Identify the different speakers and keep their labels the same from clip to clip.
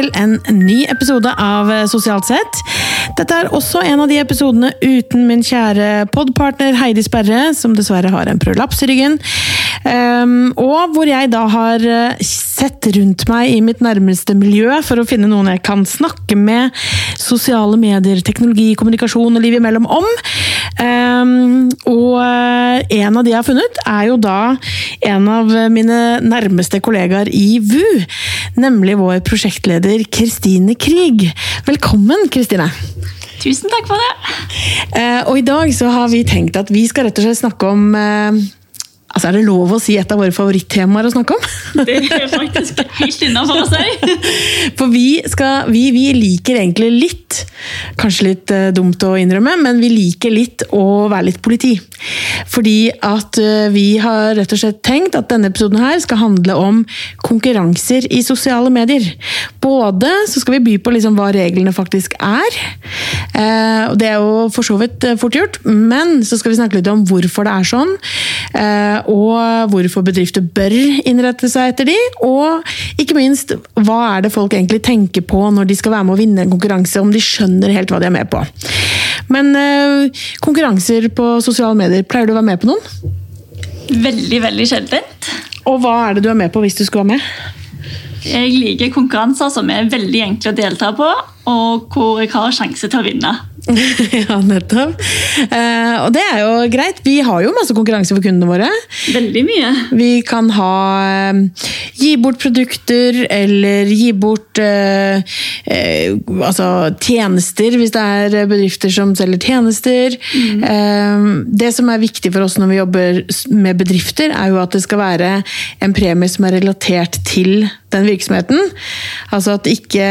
Speaker 1: til en ny episode av Sosialt sett. Dette er også en av de episodene uten min kjære podpartner Heidi Sperre, som dessverre har en prolaps i ryggen. Um, og hvor jeg da har eh, sett rundt meg i mitt nærmeste miljø for å finne noen jeg kan snakke med sosiale medier, teknologi, kommunikasjon og liv imellom om. Um, og eh, en av de jeg har funnet, er jo da en av mine nærmeste kollegaer i VU. Nemlig vår prosjektleder Kristine Krig. Velkommen, Kristine.
Speaker 2: Tusen takk for det.
Speaker 1: Uh, og i dag så har vi tenkt at vi skal rett og slett snakke om uh, Altså, Er det lov å si et av våre favorittemaer å snakke om?
Speaker 2: Det er faktisk helt innafor å si.
Speaker 1: For vi, skal, vi, vi, liker egentlig litt, kanskje litt uh, dumt å innrømme, men vi liker litt å være litt politi. Fordi at uh, vi har rett og slett tenkt at denne episoden her skal handle om konkurranser i sosiale medier. Både så skal vi by på liksom hva reglene faktisk er, og det er jo for så vidt fort gjort, men så skal vi snakke litt om hvorfor det er sånn og hvorfor bedrifter bør innrette seg etter de, og ikke minst hva er det folk egentlig tenker på når de skal være med å vinne en konkurranse, om de skjønner helt hva de er med på. Men øh, konkurranser på sosiale medier, pleier du å være med på noen?
Speaker 2: Veldig, veldig sjeldent.
Speaker 1: Og hva er det du er med på hvis du skulle være med?
Speaker 2: Jeg liker konkurranser som er veldig enkle å delta på, og hvor jeg har sjanse til å vinne.
Speaker 1: ja, nettopp. Eh, og det er jo greit. Vi har jo masse konkurranse for kundene våre.
Speaker 2: Veldig mye.
Speaker 1: Vi kan ha eh, Gi bort produkter, eller gi bort eh, eh altså tjenester, hvis det er bedrifter som selger tjenester. Mm. Eh, det som er viktig for oss når vi jobber med bedrifter, er jo at det skal være en premie som er relatert til den virksomheten. Altså at ikke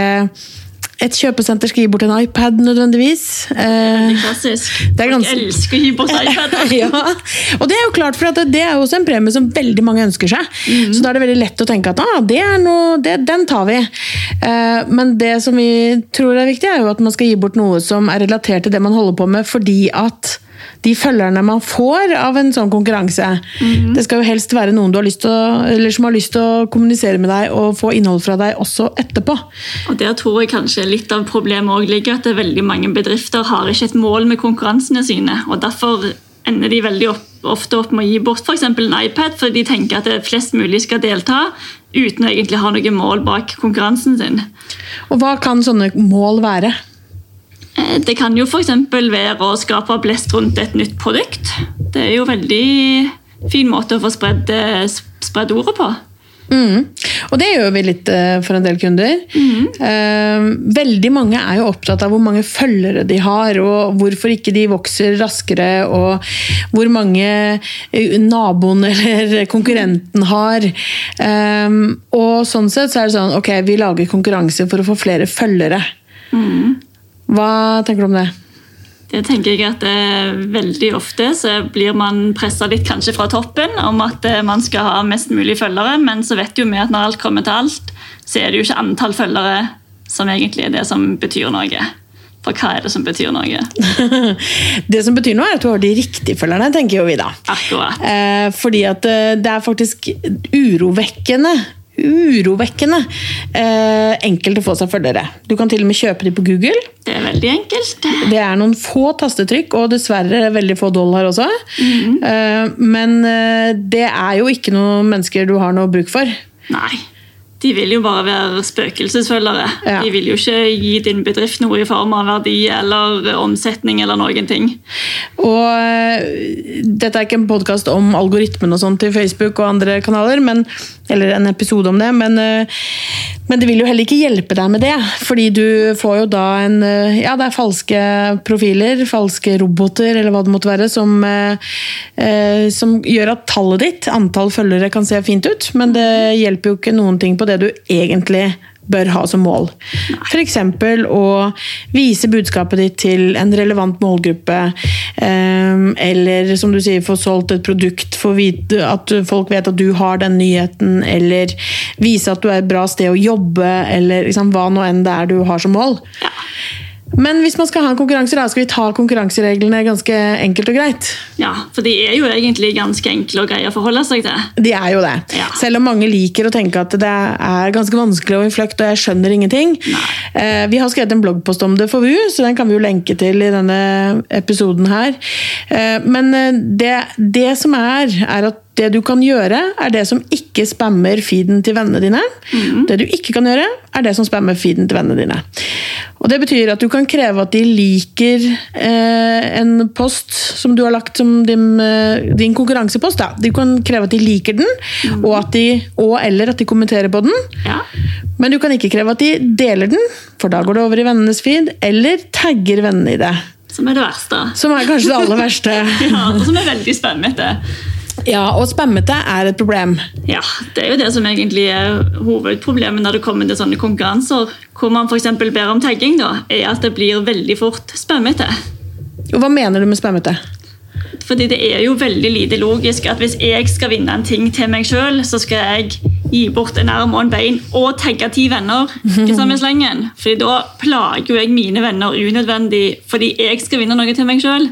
Speaker 1: et kjøpesenter skal gi bort en iPad nødvendigvis.
Speaker 2: Eh, klassisk. Det er ganske... Jeg elsker å gi bort iPad.
Speaker 1: ja. Og det er jo klart, for det er jo også en premie som veldig mange ønsker seg. Mm. Så da er det veldig lett å tenke at ah, det noe, det, den tar vi. Eh, men det som vi tror er viktig, er jo at man skal gi bort noe som er relatert til det man holder på med, fordi at de følgerne man får av en sånn konkurranse. Mm. Det skal jo helst være noen du har lyst å, eller som har lyst til å kommunisere med deg og få innhold fra deg også etterpå.
Speaker 2: Og Der tror jeg kanskje litt av problemet også ligger at veldig mange bedrifter har ikke et mål med konkurransene sine. og Derfor ender de veldig opp, ofte opp med å gi bort f.eks. en iPad, fordi de tenker at flest mulig skal delta, uten å egentlig ha noe mål bak konkurransen sin.
Speaker 1: Og Hva kan sånne mål være?
Speaker 2: Eh, det kan jo f.eks. være å skape blest rundt et nytt produkt. Det er jo en veldig fin måte å få spredd, eh, spredd ordet på.
Speaker 1: Mm. Og det gjør vi litt eh, for en del kunder. Mm. Veldig mange er jo opptatt av hvor mange følgere de har, og hvorfor ikke de vokser raskere, og hvor mange naboen eller konkurrenten har. Og sånn sett så er det sånn ok, vi lager konkurranse for å få flere følgere. Mm. Hva tenker du om det?
Speaker 2: Det tenker jeg at eh, Veldig ofte så blir man pressa litt kanskje fra toppen om at eh, man skal ha mest mulig følgere, men så vet jo vi at når alt kommer til alt, så er det jo ikke antall følgere som egentlig er det som betyr noe. For hva er det som betyr noe?
Speaker 1: det som betyr noe, er at du har de riktige følgerne, tenker jo vi da.
Speaker 2: Akkurat.
Speaker 1: Eh, fordi at eh, det er faktisk urovekkende urovekkende eh, enkelt å få seg følgere. Du kan til og med kjøpe de på Google.
Speaker 2: Det er veldig enkelt.
Speaker 1: Det er noen få tastetrykk, og dessverre veldig få dollar også. Mm -hmm. eh, men eh, det er jo ikke noen mennesker du har noe bruk for.
Speaker 2: Nei de vil jo bare være spøkelsesfølgere. Ja. De vil jo ikke gi din bedrift noe i form av verdi eller omsetning eller noen ting.
Speaker 1: Og uh, Dette er ikke en podkast om algoritmen og sånn til Facebook og andre kanaler, men, eller en episode om det, men, uh, men, det vil jo heller ikke hjelpe deg med det. Fordi du får jo da en uh, Ja, det er falske profiler, falske roboter eller hva det måtte være, som, som gjør at tallet ditt, antall følgere, kan se fint ut, men det hjelper jo ikke noen ting på det du egentlig bør ha som mål. F.eks. å vise budskapet ditt til en relevant målgruppe. Ehm, eller som du sier, få solgt et produkt, få vite at folk vet at du har den nyheten. Eller vise at du er et bra sted å jobbe, eller liksom, hva nå enn det er du har som mål. Men hvis man skal ha en konkurranse, da skal vi ta konkurransereglene ganske enkelt og greit.
Speaker 2: Ja, for de er jo egentlig ganske enkle og greie å forholde seg til.
Speaker 1: De er jo det.
Speaker 2: Ja.
Speaker 1: Selv om mange liker å tenke at det er ganske vanskelig og innfløkt, og jeg skjønner ingenting. Eh, vi har skrevet en bloggpost om det for VU, så den kan vi jo lenke til i denne episoden her. Eh, men eh, det, det som er, er at det du kan gjøre, er det som ikke spammer feeden til vennene dine. Det du ikke kan gjøre, er det som spammer feeden til vennene dine. Og Det betyr at du kan kreve at de liker eh, en post som du har lagt som din, eh, din konkurransepost. Da. Du kan kreve at de liker den, og, at de, og eller at de kommenterer på den.
Speaker 2: Ja.
Speaker 1: Men du kan ikke kreve at de deler den, for da går det over i vennenes feed, eller tagger vennene i det.
Speaker 2: Som er det verste.
Speaker 1: Som er kanskje det aller verste.
Speaker 2: Ja, og som er veldig spennende.
Speaker 1: Ja, Og spammete er et problem.
Speaker 2: Ja, det er jo det som egentlig er hovedproblemet når det kommer til sånne konkurranser. Hvor man f.eks. ber om tagging, da, er at det blir veldig fort spammete.
Speaker 1: Og Hva mener du med spammete?
Speaker 2: Fordi det er jo veldig lite logisk at hvis jeg skal vinne en ting til meg sjøl, så skal jeg gi bort en arm og en bein og tagge ti venner. Ikke samme slengen. Fordi da plager jo jeg mine venner unødvendig fordi jeg skal vinne noe til meg sjøl.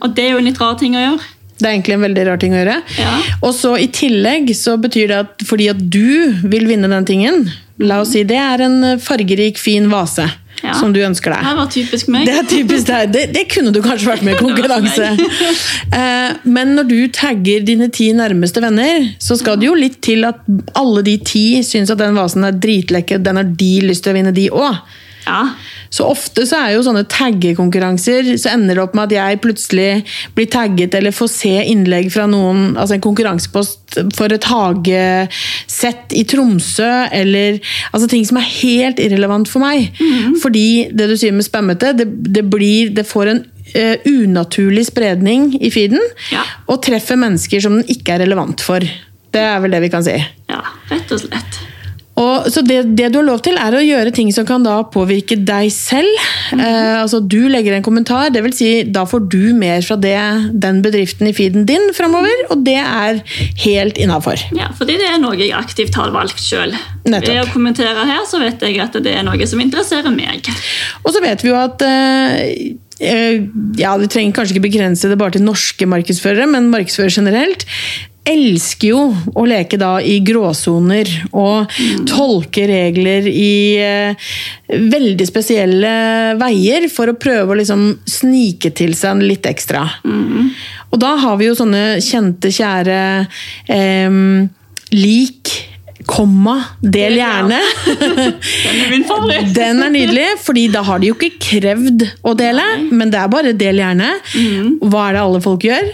Speaker 2: Og det er jo en litt rar ting å gjøre.
Speaker 1: Det er egentlig en veldig rar ting å gjøre.
Speaker 2: Ja.
Speaker 1: Og så I tillegg så betyr det at fordi at du vil vinne den tingen La oss si det er en fargerik, fin vase
Speaker 2: Ja.
Speaker 1: som du ønsker deg.
Speaker 2: Det var typisk meg.
Speaker 1: Det er typisk. Det, det kunne du kanskje vært med i konkurranse. Eh, Men når du tagger dine ti nærmeste venner, så skal det jo litt til at alle de ti syns at den vasen er dritlekker, den har de lyst til å vinne, de òg.
Speaker 2: Ja.
Speaker 1: Så ofte så er jo sånne taggekonkurranser, så ender det opp med at jeg plutselig blir tagget eller får se innlegg fra noen, altså en konkurransepost for et hagesett i Tromsø, eller altså ting som er helt irrelevant for meg. Fordi det du sier med spammete, det, det, blir, det får en Uh, unaturlig spredning i feeden,
Speaker 2: Ja.
Speaker 1: og treffer mennesker som den ikke er relevant for. Det er vel det vi kan si.
Speaker 2: ja, rett og slett.
Speaker 1: Og, så det, det du har lov til, er å gjøre ting som kan da påvirke deg selv. Eh, altså Du legger en kommentar, det vil si da får du mer fra det, den bedriften i feeden din framover, og det er helt innafor.
Speaker 2: Ja, fordi det er noe jeg aktivt har valgt sjøl. Ved å kommentere her, så vet jeg at det er noe som interesserer meg.
Speaker 1: Og så vet vi jo at eh, ja, Du trenger kanskje ikke begrense det bare til norske markedsførere, men markedsførere generelt elsker jo å leke da i gråsoner og tolke regler i eh, veldig spesielle veier for å prøve å liksom snike til seg litt ekstra. Og da har vi jo sånne kjente, kjære eh, lik, komma, del gjerne.
Speaker 2: Den er min favoritt.
Speaker 1: Den er nydelig, fordi da har de jo ikke krevd å dele, men det er bare del gjerne. Hva er det alle folk gjør?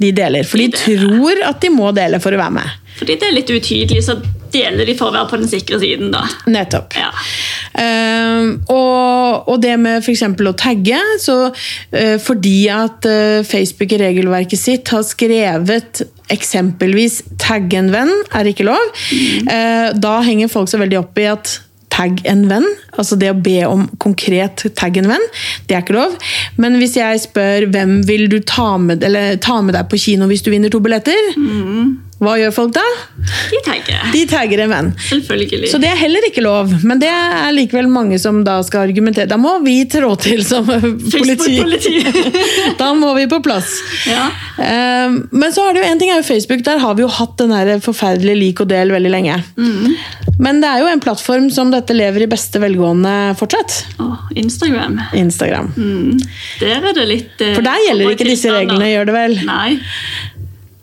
Speaker 1: De deler, for de tror at de må dele for å være med.
Speaker 2: Fordi det er litt utydelig, så deler de for å være på den sikre siden. da.
Speaker 1: Nettopp.
Speaker 2: Ja.
Speaker 1: Ehm, og, og det med f.eks. å tagge, så uh, fordi at uh, Facebook i regelverket sitt har skrevet eksempelvis 'tagg en venn' er ikke lov, eh, da henger folk så veldig opp i at Tagg en venn, altså det å be om konkret tagg en venn, det er ikke lov. Men hvis jeg spør hvem vil du ta med, eller, ta med deg på kino hvis du vinner to billetter, hva gjør folk da?
Speaker 2: De tagger.
Speaker 1: De tagger en venn.
Speaker 2: Selvfølgelig.
Speaker 1: Så det er heller ikke lov, men det er likevel mange som da skal argumentere. Da må vi trå til som politi. Da må vi på plass.
Speaker 2: ja.
Speaker 1: Eh, Men så er det jo en ting er jo Facebook, der har vi jo hatt den her forferdelige lik og del veldig lenge.
Speaker 2: Mm.
Speaker 1: Men det er jo en plattform som dette lever i beste velgående fortsatt.
Speaker 2: Oh, Instagram.
Speaker 1: Instagram.
Speaker 2: Mm. Der er det litt eh,
Speaker 1: For der gjelder ikke disse reglene, gjør det vel?
Speaker 2: Nei.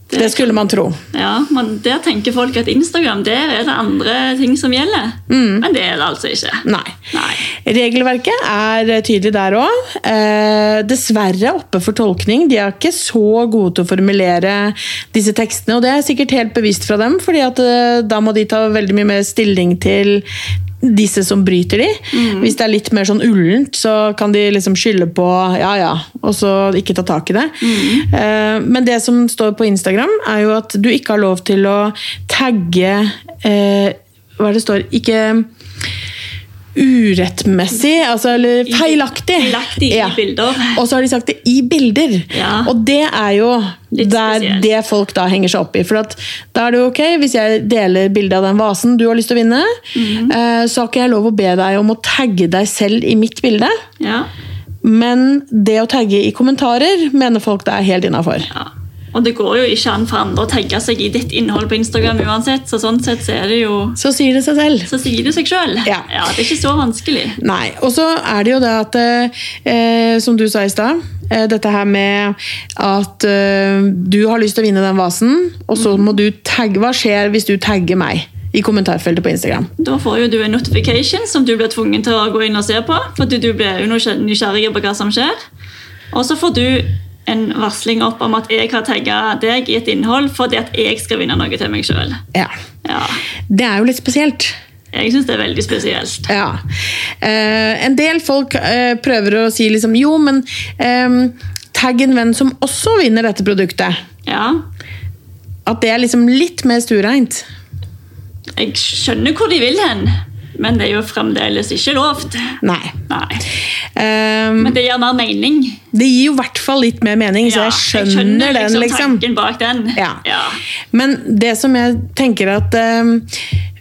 Speaker 1: Det skulle man tro.
Speaker 2: Ja, men Der tenker folk at Instagram der er det andre ting som gjelder.
Speaker 1: Mm.
Speaker 2: Men det er det altså ikke.
Speaker 1: Nei.
Speaker 2: Nei.
Speaker 1: Regelverket er tydelig der òg. Eh, dessverre oppe for tolkning. De er ikke så gode til å formulere disse tekstene. Og det er sikkert helt bevisst fra dem, fordi at eh, da må de ta veldig mye mer stilling til disse som bryter de. Hvis det er litt mer sånn ullent, så kan de liksom skylde på ja ja, og så ikke ta tak i det. Eh, men det som står på Instagram, er jo at du ikke har lov til å tagge eh, Hva er det står? Ikke urettmessig, altså eller feilaktig.
Speaker 2: Feilaktig i bilder.
Speaker 1: Og så har de sagt det i bilder.
Speaker 2: Ja.
Speaker 1: Og det er jo der det folk da henger seg opp i. For da er det jo ok, hvis jeg deler bilde av den vasen du har lyst til å vinne, mm. så har ikke jeg lov å be deg om å tagge deg selv i mitt bilde.
Speaker 2: Ja.
Speaker 1: Men det å tagge i kommentarer mener folk det er helt innafor.
Speaker 2: Ja. Og det går jo ikke an for andre å tagge seg i ditt innhold på Instagram uansett, så sånn sett så er det jo
Speaker 1: Så sier det seg selv.
Speaker 2: Så sier det seg selv.
Speaker 1: Ja.
Speaker 2: det er ikke så vanskelig.
Speaker 1: Nei. Og så er det jo det at eh, Som du sa i stad. Eh, dette her med at eh, du har lyst til å vinne den vasen, og så må du tagge Hva skjer hvis du tagger meg? I kommentarfeltet på Instagram.
Speaker 2: Da får jo du en notification som du blir tvunget til å gå inn og se på. For du blir jo nysgjerrig på hva som skjer. Og så får du en varsling opp om at jeg har tagga deg i et innhold fordi at jeg skal vinne noe til meg sjøl.
Speaker 1: Ja.
Speaker 2: Ja.
Speaker 1: Det er jo litt spesielt.
Speaker 2: Jeg syns det er veldig spesielt.
Speaker 1: Ja. Eh, en del folk eh, prøver å si liksom jo, men eh, tagg en venn som også vinner dette produktet.
Speaker 2: Ja.
Speaker 1: At det er liksom litt mer stuereint.
Speaker 2: Jeg skjønner hvor de vil hen, men det er jo fremdeles ikke lovt.
Speaker 1: Nei.
Speaker 2: Nei.
Speaker 1: Um,
Speaker 2: Men det gir mer mening.
Speaker 1: det gir jo i hvert fall litt mer mening, så
Speaker 2: Ja,
Speaker 1: jeg skjønner, den, liksom.
Speaker 2: tanken bak den.
Speaker 1: Ja.
Speaker 2: Ja.
Speaker 1: Men det som jeg tenker at um,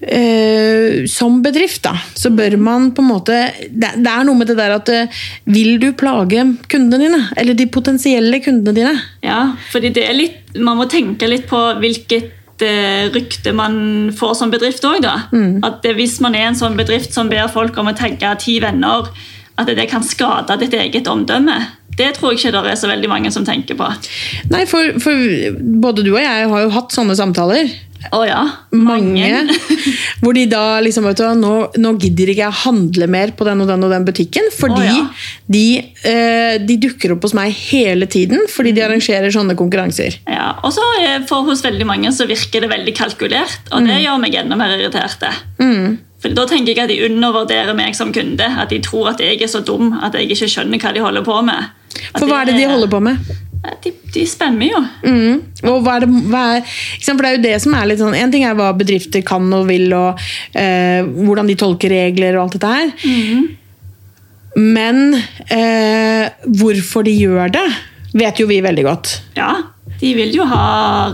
Speaker 1: uh, Som bedrift, da, så bør man på en måte Det, det er noe med det der at uh, Vil du plage kundene dine? Eller de potensielle kundene dine?
Speaker 2: Ja, fordi det er litt, Man må tenke litt på hvilket rykte man får som bedrift òg.
Speaker 1: Mm.
Speaker 2: At det, hvis man er en sånn bedrift som ber folk om å tagge ti venner, at det kan skade ditt eget omdømme. Det tror jeg ikke det er så veldig mange som tenker på.
Speaker 1: Nei, for, for både du og jeg har jo hatt sånne samtaler.
Speaker 2: Å ja.
Speaker 1: Mange. hvor de da liksom vet du, nå, nå gidder ikke jeg handle mer på den og den og den butikken. Fordi
Speaker 2: oh ja.
Speaker 1: de, eh, de dukker opp hos meg hele tiden fordi
Speaker 2: Mm.
Speaker 1: de arrangerer sånne konkurranser.
Speaker 2: Ja, og så eh, for hos veldig mange så virker det veldig kalkulert, og
Speaker 1: Mm.
Speaker 2: det gjør meg enda mer irriterte. For Da tenker jeg at de undervurderer meg som kunde. At de tror at jeg er så dum at jeg ikke skjønner hva de holder på med. At
Speaker 1: For hva er det de holder på med?
Speaker 2: De, de spenner jo.
Speaker 1: Mm. Og hva er det, hva er, for det er jo det som er litt sånn En ting er hva bedrifter kan og vil, og eh, hvordan de tolker regler og alt dette her. Men eh, hvorfor de gjør det, vet jo vi veldig godt.
Speaker 2: Ja, de vil jo ha,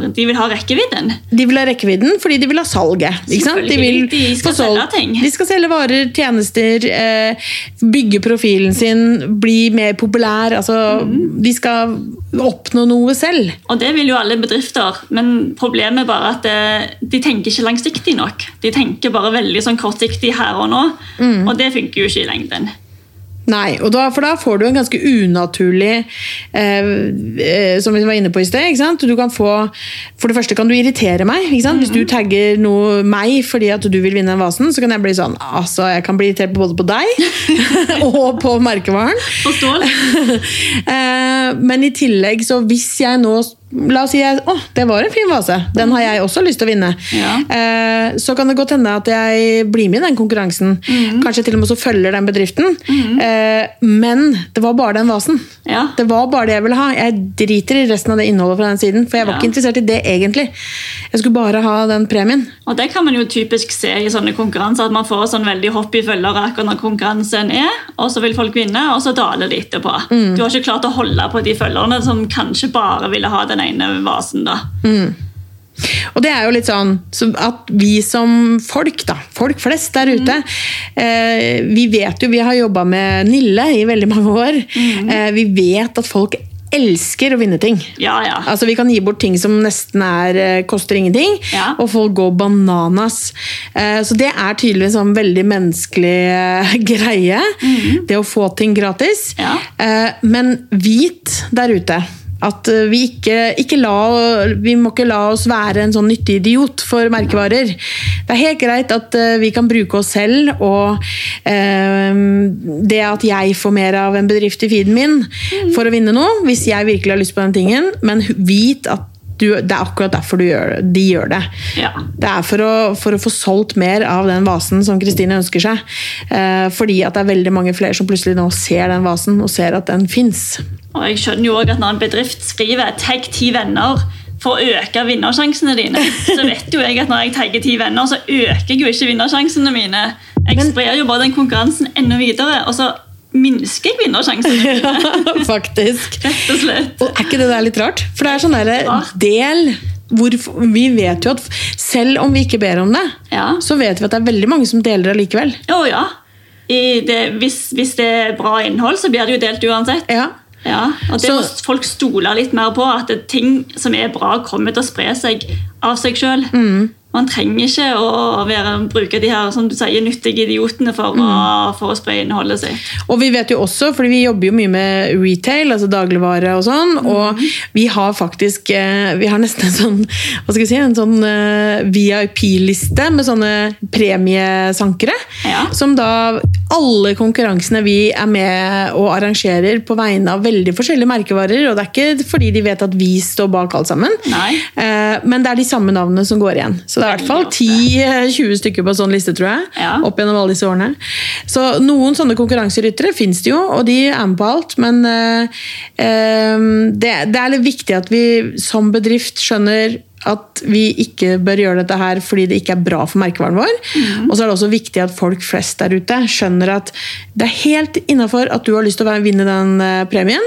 Speaker 2: de vil ha rekkevidden.
Speaker 1: De vil ha rekkevidden fordi de vil ha salget. De, vil
Speaker 2: de skal selge ting.
Speaker 1: De skal selge varer, tjenester, eh, bygge profilen sin, bli mer populær. Altså,
Speaker 2: mm.
Speaker 1: De skal oppnå noe selv.
Speaker 2: Og det vil jo alle bedrifter, men problemet er bare at det, de tenker ikke langsiktig nok. De tenker bare veldig sånn kortsiktig her og nå,
Speaker 1: Mm.
Speaker 2: og det funker jo ikke i lengden.
Speaker 1: Nei, og da, for da får du en ganske unaturlig eh, eh, Som vi var inne på i sted. ikke sant? Du kan få, for det første kan du irritere meg. ikke sant? Hvis du tagger noe, meg fordi at du vil vinne den vasen, så kan jeg bli sånn altså, Jeg kan bli irritert både på deg og på merkevaren. Eh, men i tillegg, så hvis jeg nå La oss si jeg, å, det var en fin vase. Den har jeg også lyst til å vinne.
Speaker 2: Ja.
Speaker 1: Eh, så kan det godt hende at jeg blir med i den konkurransen.
Speaker 2: Mm.
Speaker 1: Kanskje til og med så følger den bedriften. Eh, men det var bare den vasen.
Speaker 2: Ja.
Speaker 1: Det var bare det jeg ville ha. Jeg driter i resten av det innholdet fra den siden. For jeg var
Speaker 2: Ja.
Speaker 1: ikke interessert i det egentlig. Jeg skulle bare ha den premien.
Speaker 2: Og det kan man jo typisk se i sånne konkurranser, at man får sånn veldig hopp i følgere akkurat når konkurransen er, og så vil folk vinne, og så daler de etterpå.
Speaker 1: Mm.
Speaker 2: Du har ikke klart å holde på de følgerne som kanskje bare ville ha den ene vasen. da.
Speaker 1: Og det er jo litt sånn at vi som folk, da, folk flest der ute eh, Vi vet jo, vi har jobba med Nille i veldig mange år. Eh, vi vet at folk elsker å vinne ting.
Speaker 2: Ja, ja.
Speaker 1: Altså Vi kan gi bort ting som nesten er, eh, koster ingenting,
Speaker 2: Ja.
Speaker 1: og folk går bananas. Eh, Så det er tydeligvis en veldig menneskelig greie. greie, det å få ting gratis. Eh, Men vit der ute at eh, vi ikke, ikke la, vi må ikke la oss være en sånn nyttig idiot for merkevarer. Det er helt greit at eh, vi kan bruke oss selv, og eh, det at jeg får mer av en bedrift i feeden min for å vinne noe, hvis jeg virkelig har lyst på den tingen, men vit at du, det er akkurat derfor du gjør, de gjør det.
Speaker 2: Ja.
Speaker 1: Det er for å, for å få solgt mer av den vasen som Kristine ønsker seg. Eh, fordi at det er veldig mange flere som plutselig nå ser den vasen og ser at den fins.
Speaker 2: Og jeg skjønner jo også at når en bedrift skriver 'tagg ti venner' for å øke vinnersjansene dine, så vet jo jeg at når jeg tagger ti venner, så øker jeg jo ikke vinnersjansene mine. Jeg sprer jo bare den konkurransen enda videre, og så minsker jeg vinnersjansene ja,
Speaker 1: Faktisk.
Speaker 2: Rett og slett.
Speaker 1: Og er ikke det der litt rart? For det er sånn derre
Speaker 2: Rart.
Speaker 1: del hvor, Vi vet jo at selv om vi ikke ber om det,
Speaker 2: Ja.
Speaker 1: så vet vi at det er veldig mange som deler det likevel.
Speaker 2: Å ja. i det, hvis, hvis det er bra innhold, så blir det jo delt uansett.
Speaker 1: Ja.
Speaker 2: Ja, og Det
Speaker 1: Så-
Speaker 2: må folk stole litt mer på, at ting som er bra, kommer til å spre seg av seg sjøl.
Speaker 1: Mm.
Speaker 2: Man trenger ikke å være, bruke de her som du sier, nyttige idiotene for,
Speaker 1: Mm.
Speaker 2: å, for å spre innholdet sitt.
Speaker 1: Og vi vet jo også, fordi vi jobber jo mye med retail, altså dagligvare og sånn, og vi har faktisk eh, Vi har nesten en sånn hva skal vi si, en sånn eh, VIP-liste med sånne premiesankere.
Speaker 2: Ja.
Speaker 1: Som da alle konkurransene vi er med og arrangerer på vegne av veldig forskjellige merkevarer, og det er ikke fordi de vet at vi står bak alt sammen,
Speaker 2: Nei.
Speaker 1: Eh, men det er de samme navnene som går igjen. Så det er i hvert fall 10-20 stykker på en sånn liste, tror jeg.
Speaker 2: Ja.
Speaker 1: Opp gjennom alle disse årene. Så noen sånne konkurranseryttere fins det jo, og de er med på alt. Men eh, eh, det, det er litt viktig at vi som bedrift skjønner at vi ikke bør gjøre dette her fordi det ikke er bra for merkevaren vår. Og så er det også viktig at folk flest der ute skjønner at det er helt innafor at du har lyst til å vinne den eh, premien.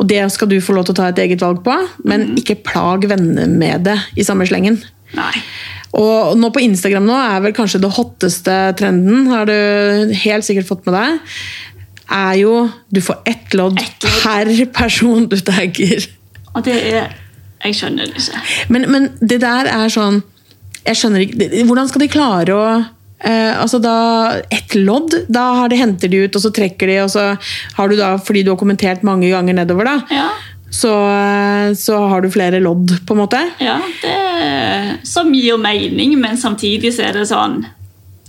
Speaker 1: Og det skal du få lov til å ta et eget valg på, men ikke plag vennene med det i samme slengen.
Speaker 2: Nei.
Speaker 1: Og nå på Instagram nå er vel kanskje det hotteste trenden, har du helt sikkert fått med deg, er jo du får ett lodd
Speaker 2: Ett lodd.
Speaker 1: per person du tagger.
Speaker 2: Og det er Jeg skjønner det ikke.
Speaker 1: Men, men det der er sånn Jeg skjønner ikke Hvordan skal de klare å eh, altså da, Ett lodd, da har de, henter de ut, og så trekker de, og så har du da, fordi du har kommentert mange ganger nedover, da,
Speaker 2: Ja,
Speaker 1: så, eh, så har du flere lodd, på en måte.
Speaker 2: ja det Som gir mening, men samtidig så er det sånn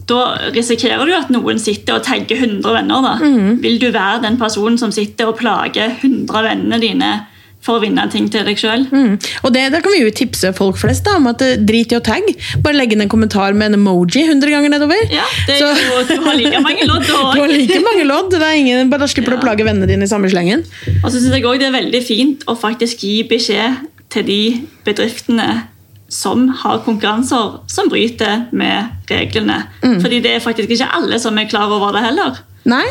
Speaker 2: da risikerer du at noen sitter og tagger 100 venner. da.
Speaker 1: Mm.
Speaker 2: Vil du være den personen som sitter og plager 100 vennene dine for å vinne ting til deg sjøl?
Speaker 1: Mm. Og det, Da kan vi jo tipse folk flest da, om at eh, drit i å tagge. Bare legg inn en kommentar med en emoji 100 ganger nedover.
Speaker 2: Ja, det er jo, du har like mange lodd.
Speaker 1: Du har like mange lodd. Det er ingen, bare da slipper du
Speaker 2: Ja.
Speaker 1: å plage vennene dine i samme slengen.
Speaker 2: og så syns jeg også det er veldig fint å faktisk gi beskjed til de bedriftene som har konkurranser som bryter med reglene.
Speaker 1: Mm.
Speaker 2: Fordi det er faktisk ikke alle som er klar over det heller.
Speaker 1: Nei,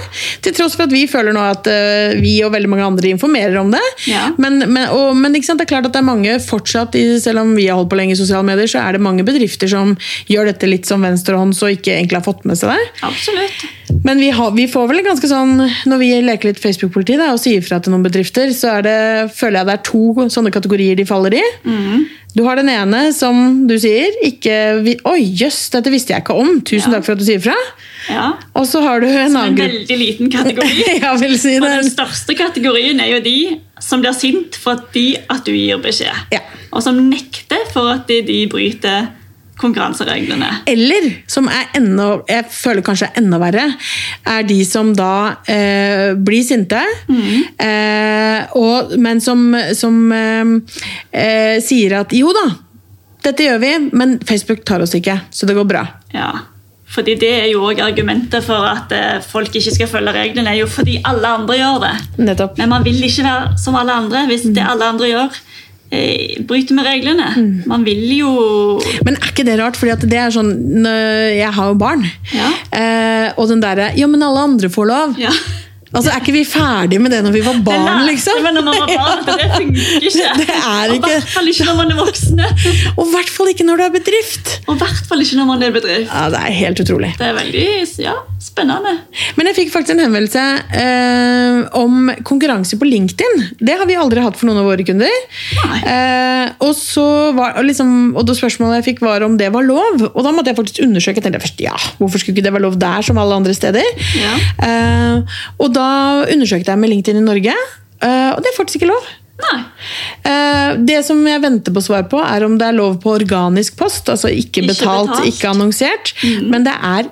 Speaker 1: Til tross for at vi føler nå at uh, vi og veldig mange andre informerer om det.
Speaker 2: Ja.
Speaker 1: Men, men, og, men ikke sant, det er klart at det er mange fortsatt, selv om vi har holdt på lenge i sosiale medier, så er det mange bedrifter som gjør dette litt som venstrehånds og ikke egentlig har fått med seg det.
Speaker 2: Absolutt.
Speaker 1: Men vi, har, vi får vel ganske sånn Når vi leker litt Facebook-politi og sier fra til noen bedrifter, så er det, føler jeg det er to sånne kategorier de faller i. Du har den ene som du sier ikke Oi, jøss, dette visste jeg ikke om. Tusen
Speaker 2: Ja.
Speaker 1: takk for at du sier fra.
Speaker 2: Ja.
Speaker 1: Og så har du en
Speaker 2: En
Speaker 1: annen gruppe
Speaker 2: veldig liten kategori.
Speaker 1: Jeg vil si
Speaker 2: Og den største kategorien er jo de som blir sint fordi at du gir beskjed.
Speaker 1: Ja.
Speaker 2: Og som nekter for at de, de bryter konkurransereglene.
Speaker 1: Eller, som er enda, jeg føler kanskje er enda verre, er de som da eh, blir sinte, eh, og, men som, som eh, eh, sier at jo da, dette gjør vi, men Facebook tar oss ikke, så det går bra.
Speaker 2: Ja. Fordi Det er jo også argumentet for at eh, folk ikke skal følge reglene. er jo fordi alle andre gjør det.
Speaker 1: Nettopp.
Speaker 2: Men man vil ikke være som alle andre hvis det alle andre gjør, eh, bryter med reglene. Man vil jo
Speaker 1: Men er ikke det rart? Fordi at det er sånn, Jeg har jo barn.
Speaker 2: Ja.
Speaker 1: Eh, og den derre Ja, men alle andre får lov.
Speaker 2: ja.
Speaker 1: Altså, Er ikke vi ferdige med det når vi var
Speaker 2: Det
Speaker 1: barn,
Speaker 2: lærte
Speaker 1: liksom?
Speaker 2: Men når man var barn, at det funker ikke.
Speaker 1: Det er
Speaker 2: Og i
Speaker 1: ikke-
Speaker 2: hvert fall ikke når man er voksne.
Speaker 1: Og i hvert fall ikke når du er bedrift!
Speaker 2: Og i hvert fall ikke når man er bedrift.
Speaker 1: Ja, Det er helt utrolig.
Speaker 2: Det er veldig ja, spennende.
Speaker 1: Men jeg fikk faktisk en henvendelse eh, om konkurranse på LinkedIn. Det har vi aldri hatt for noen av våre kunder. Eh, og, så var, liksom, og det spørsmålet jeg fikk var om det var lov. Og da måtte jeg faktisk undersøke. Jeg tenkte først, ja, Hvorfor skulle ikke det være lov der som alle andre steder?
Speaker 2: Ja.
Speaker 1: Eh, og da undersøkte jeg med LinkedIn i Norge, eh, og det er faktisk ikke lov.
Speaker 2: Nei.
Speaker 1: Eh, Det som jeg venter på svar på, er om det er lov på organisk post. Altså ikke
Speaker 2: Ikke
Speaker 1: betalt,
Speaker 2: betalt.
Speaker 1: ikke annonsert. Men det er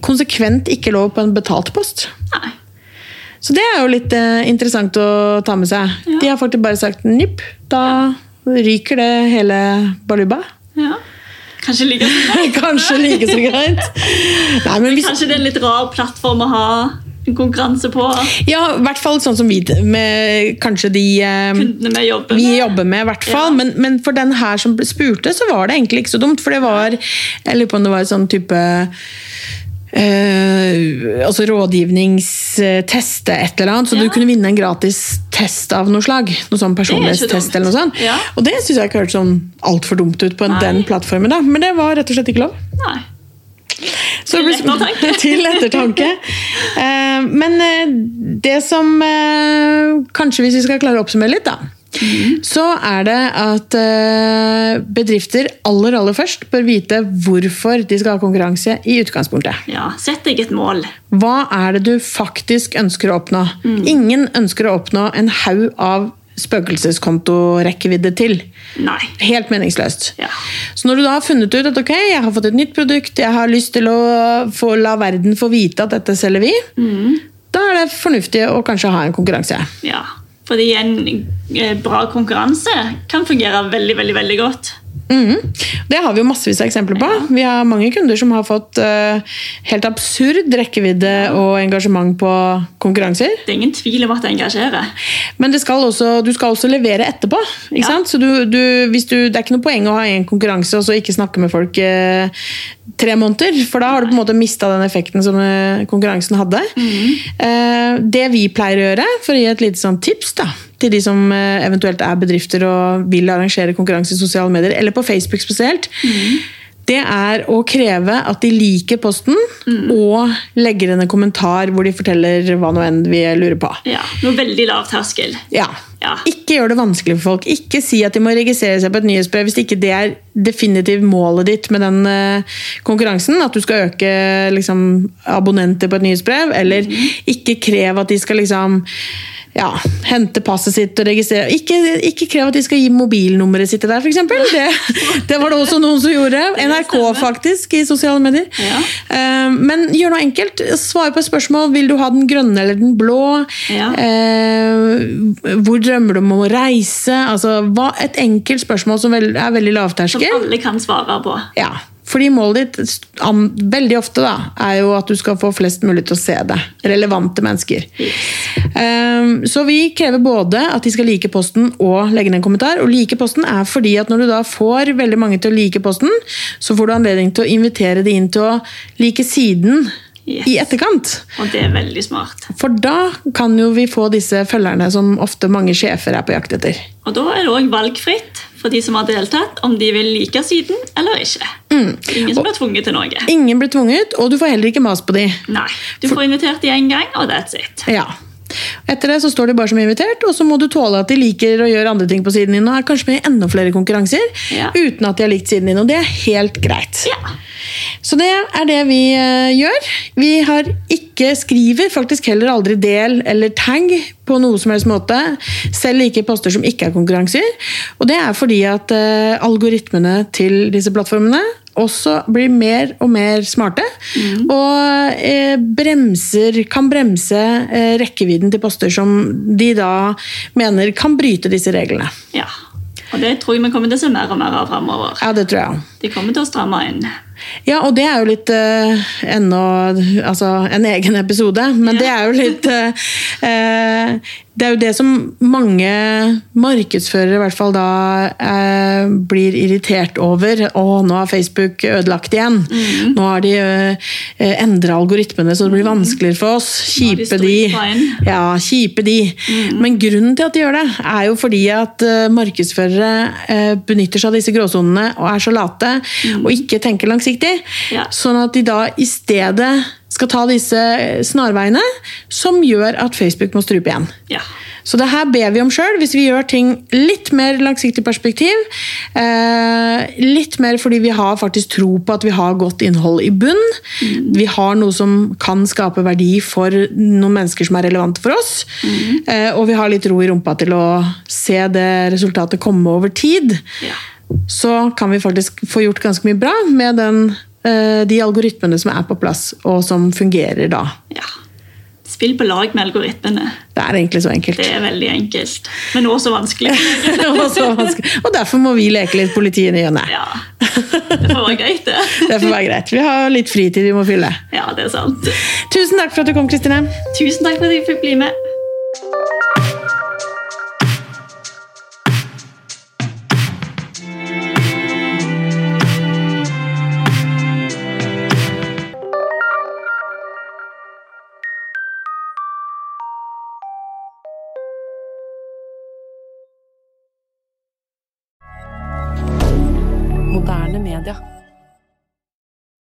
Speaker 1: konsekvent ikke lov på en betalt post.
Speaker 2: Nei.
Speaker 1: Så det er jo litt eh, interessant å ta med seg.
Speaker 2: Ja.
Speaker 1: De har faktisk bare sagt nipp. Da ryker det hele baluba.
Speaker 2: Ja. Kanskje like
Speaker 1: Kanskje like så greit. Nei, men hvis,
Speaker 2: Kanskje det er en litt rar plattform å ha konkurranse på.
Speaker 1: ja, i hvert fall sånn som vi med kanskje de eh,
Speaker 2: Kundene vi jobber
Speaker 1: vi
Speaker 2: med.
Speaker 1: jobber med, hvert fall.
Speaker 2: Ja.
Speaker 1: Men, men for den her som spurte, så var det egentlig ikke så dumt. For det var Jeg lurer på om det var en sånn type eh, altså rådgivningsteste, et eller annet, så
Speaker 2: Ja.
Speaker 1: du kunne vinne en gratis test av noe slag. Noe sånn personlighetstest eller noe sånt.
Speaker 2: Ja.
Speaker 1: Og det syns jeg ikke hørtes sånn altfor dumt ut på
Speaker 2: Nei.
Speaker 1: den plattformen, da. Men det var rett og slett ikke lov.
Speaker 2: Nei.
Speaker 1: Så
Speaker 2: Til ettertanke.
Speaker 1: til ettertanke. Eh, men eh, det som eh, Kanskje hvis vi skal klare å oppsummere litt, da. Så er det at eh, bedrifter aller aller først bør vite hvorfor de skal ha konkurranse i utgangspunktet.
Speaker 2: Ja, Sett deg et mål.
Speaker 1: Hva er det du faktisk ønsker å oppnå? Ingen ønsker å oppnå en haug av spøkelseskontorekkevidde til.
Speaker 2: Nei.
Speaker 1: Helt meningsløst.
Speaker 2: Ja.
Speaker 1: Så når du da har funnet ut at ok, jeg har fått et nytt produkt, jeg har lyst til å få, la verden få vite at dette selger vi, da er det fornuftig å kanskje ha en konkurranse.
Speaker 2: ja. Fordi en eh, bra konkurranse kan fungere veldig, veldig, veldig godt.
Speaker 1: Mhm. Det har vi jo massevis av eksempler på. Vi har mange kunder som har fått uh, helt absurd rekkevidde og engasjement på konkurranser.
Speaker 2: Det er ingen tvil om at det engasjerer.
Speaker 1: Men det skal også, du skal også levere etterpå.
Speaker 2: Ja.
Speaker 1: sant? Så du, du, du, det er ikke noe poeng å ha en konkurranse og så ikke snakke med folk uh, tre måneder. For da har du på en måte mista den effekten som uh, konkurransen hadde. Eh, det vi pleier å gjøre, for å gi et lite sånn tips da, til de som eh, eventuelt er bedrifter og vil arrangere konkurranse i sosiale medier, eller på Facebook spesielt, det er å kreve at de liker posten og legger inn en kommentar hvor de forteller hva nå enn vi lurer på.
Speaker 2: Ja, Noe veldig lav terskel.
Speaker 1: Ja.
Speaker 2: Ja.
Speaker 1: Ikke gjør det vanskelig for folk. Ikke si at de må registrere seg på et nyhetsbrev hvis ikke det er definitivt målet ditt med den eh, konkurransen. At du skal øke liksom, abonnenter på et nyhetsbrev. Eller ikke krev at de skal liksom ja, hente passet sitt og registrere. Ikke, ikke krev at de skal gi mobilnummeret sitt til deg, f.eks. Det, det var det også noen som gjorde. NRK faktisk, i sosiale medier.
Speaker 2: Ja.
Speaker 1: Eh, Men gjør noe enkelt. Svar på et spørsmål. Vil du ha den grønne eller den blå?
Speaker 2: Ja.
Speaker 1: Eh, hvor drømmer du om å reise? Altså, et enkelt spørsmål som er veldig
Speaker 2: Som alle kan svare på.
Speaker 1: Ja, fordi målet ditt veldig ofte da, er jo at du skal få flest mulig til å se det. Relevante mennesker. Um, så vi krever både at de skal like posten og legge ned en kommentar. Og like posten er fordi at når du da får veldig mange til å like posten, så får du anledning til å invitere de inn til å like siden
Speaker 2: Yes.
Speaker 1: i etterkant.
Speaker 2: Og det er veldig smart.
Speaker 1: For da kan jo vi få disse følgerne som ofte mange sjefer er på jakt etter.
Speaker 2: Og da er det òg valgfritt for de som har deltatt, om de vil like siden eller ikke. Ingen som blir tvunget til noe.
Speaker 1: Ingen blir tvunget, og du får heller ikke mas på de.
Speaker 2: Nei, Du får invitert de én gang, og that's it.
Speaker 1: Ja. Etter det så står de bare som invitert, og så må du tåle at de liker å gjøre andre ting på siden din, og er kanskje med i enda flere konkurranser,
Speaker 2: Ja.
Speaker 1: uten at de har likt siden din, og det er helt greit.
Speaker 2: Ja.
Speaker 1: Så det er det vi eh, gjør. Vi har ikke skriver faktisk heller aldri del eller tag på noe som helst måte, selv ikke poster som ikke er konkurranser, og det er fordi at uh, algoritmene til disse plattformene også blir mer og mer smarte, og eh, bremser, kan bremse eh, rekkevidden til poster som de da mener kan bryte disse reglene.
Speaker 2: ja. Og det tror jeg vi kommer til å se mer og mer av framover.
Speaker 1: Ja, det tror jeg.
Speaker 2: De kommer til å stramme inn.
Speaker 1: Ja, og det er jo litt eh, ennå Altså en egen episode, men
Speaker 2: Ja.
Speaker 1: det er jo litt eh, eh, Det er jo det som mange markedsførere i hvert fall da eh, blir irritert over. Å, nå har Facebook ødelagt igjen.
Speaker 2: Mm.
Speaker 1: Nå har de eh, endra algoritmene så det blir vanskeligere for oss.
Speaker 2: De
Speaker 1: Kjipe de. Ja, kjipe de.
Speaker 2: Mm.
Speaker 1: Men grunnen til at de gjør det, er jo fordi at eh, markedsførere eh, benytter seg av disse gråsonene og er så late og ikke tenker langsiktig.
Speaker 2: Ja.
Speaker 1: Sånn at de da i stedet skal ta disse snarveiene som gjør at Facebook må strupe igjen.
Speaker 2: Ja.
Speaker 1: Så det her ber vi om sjøl, hvis vi gjør ting litt mer langsiktig perspektiv. Eh, litt mer fordi vi har faktisk tro på at vi har godt innhold i bunn. Vi har noe som kan skape verdi for noen mennesker som er relevante for oss. Eh, og vi har litt ro i rumpa til å se det resultatet komme over tid.
Speaker 2: ja.
Speaker 1: Så kan vi faktisk få gjort ganske mye bra med den, de algoritmene som er på plass, og som fungerer da.
Speaker 2: ja. Spill på lag med algoritmene.
Speaker 1: Det er egentlig så enkelt.
Speaker 2: Det er veldig enkelt, men også vanskelig.
Speaker 1: også vanskelig. og derfor må vi leke litt politi i ny og ne.
Speaker 2: Ja. Det får være greit, det.
Speaker 1: Det får være greit. Vi har litt fritid vi må fylle.
Speaker 2: Ja, det er sant.
Speaker 1: Tusen takk for at du kom, Kristine.
Speaker 2: Tusen takk for at jeg fikk bli med.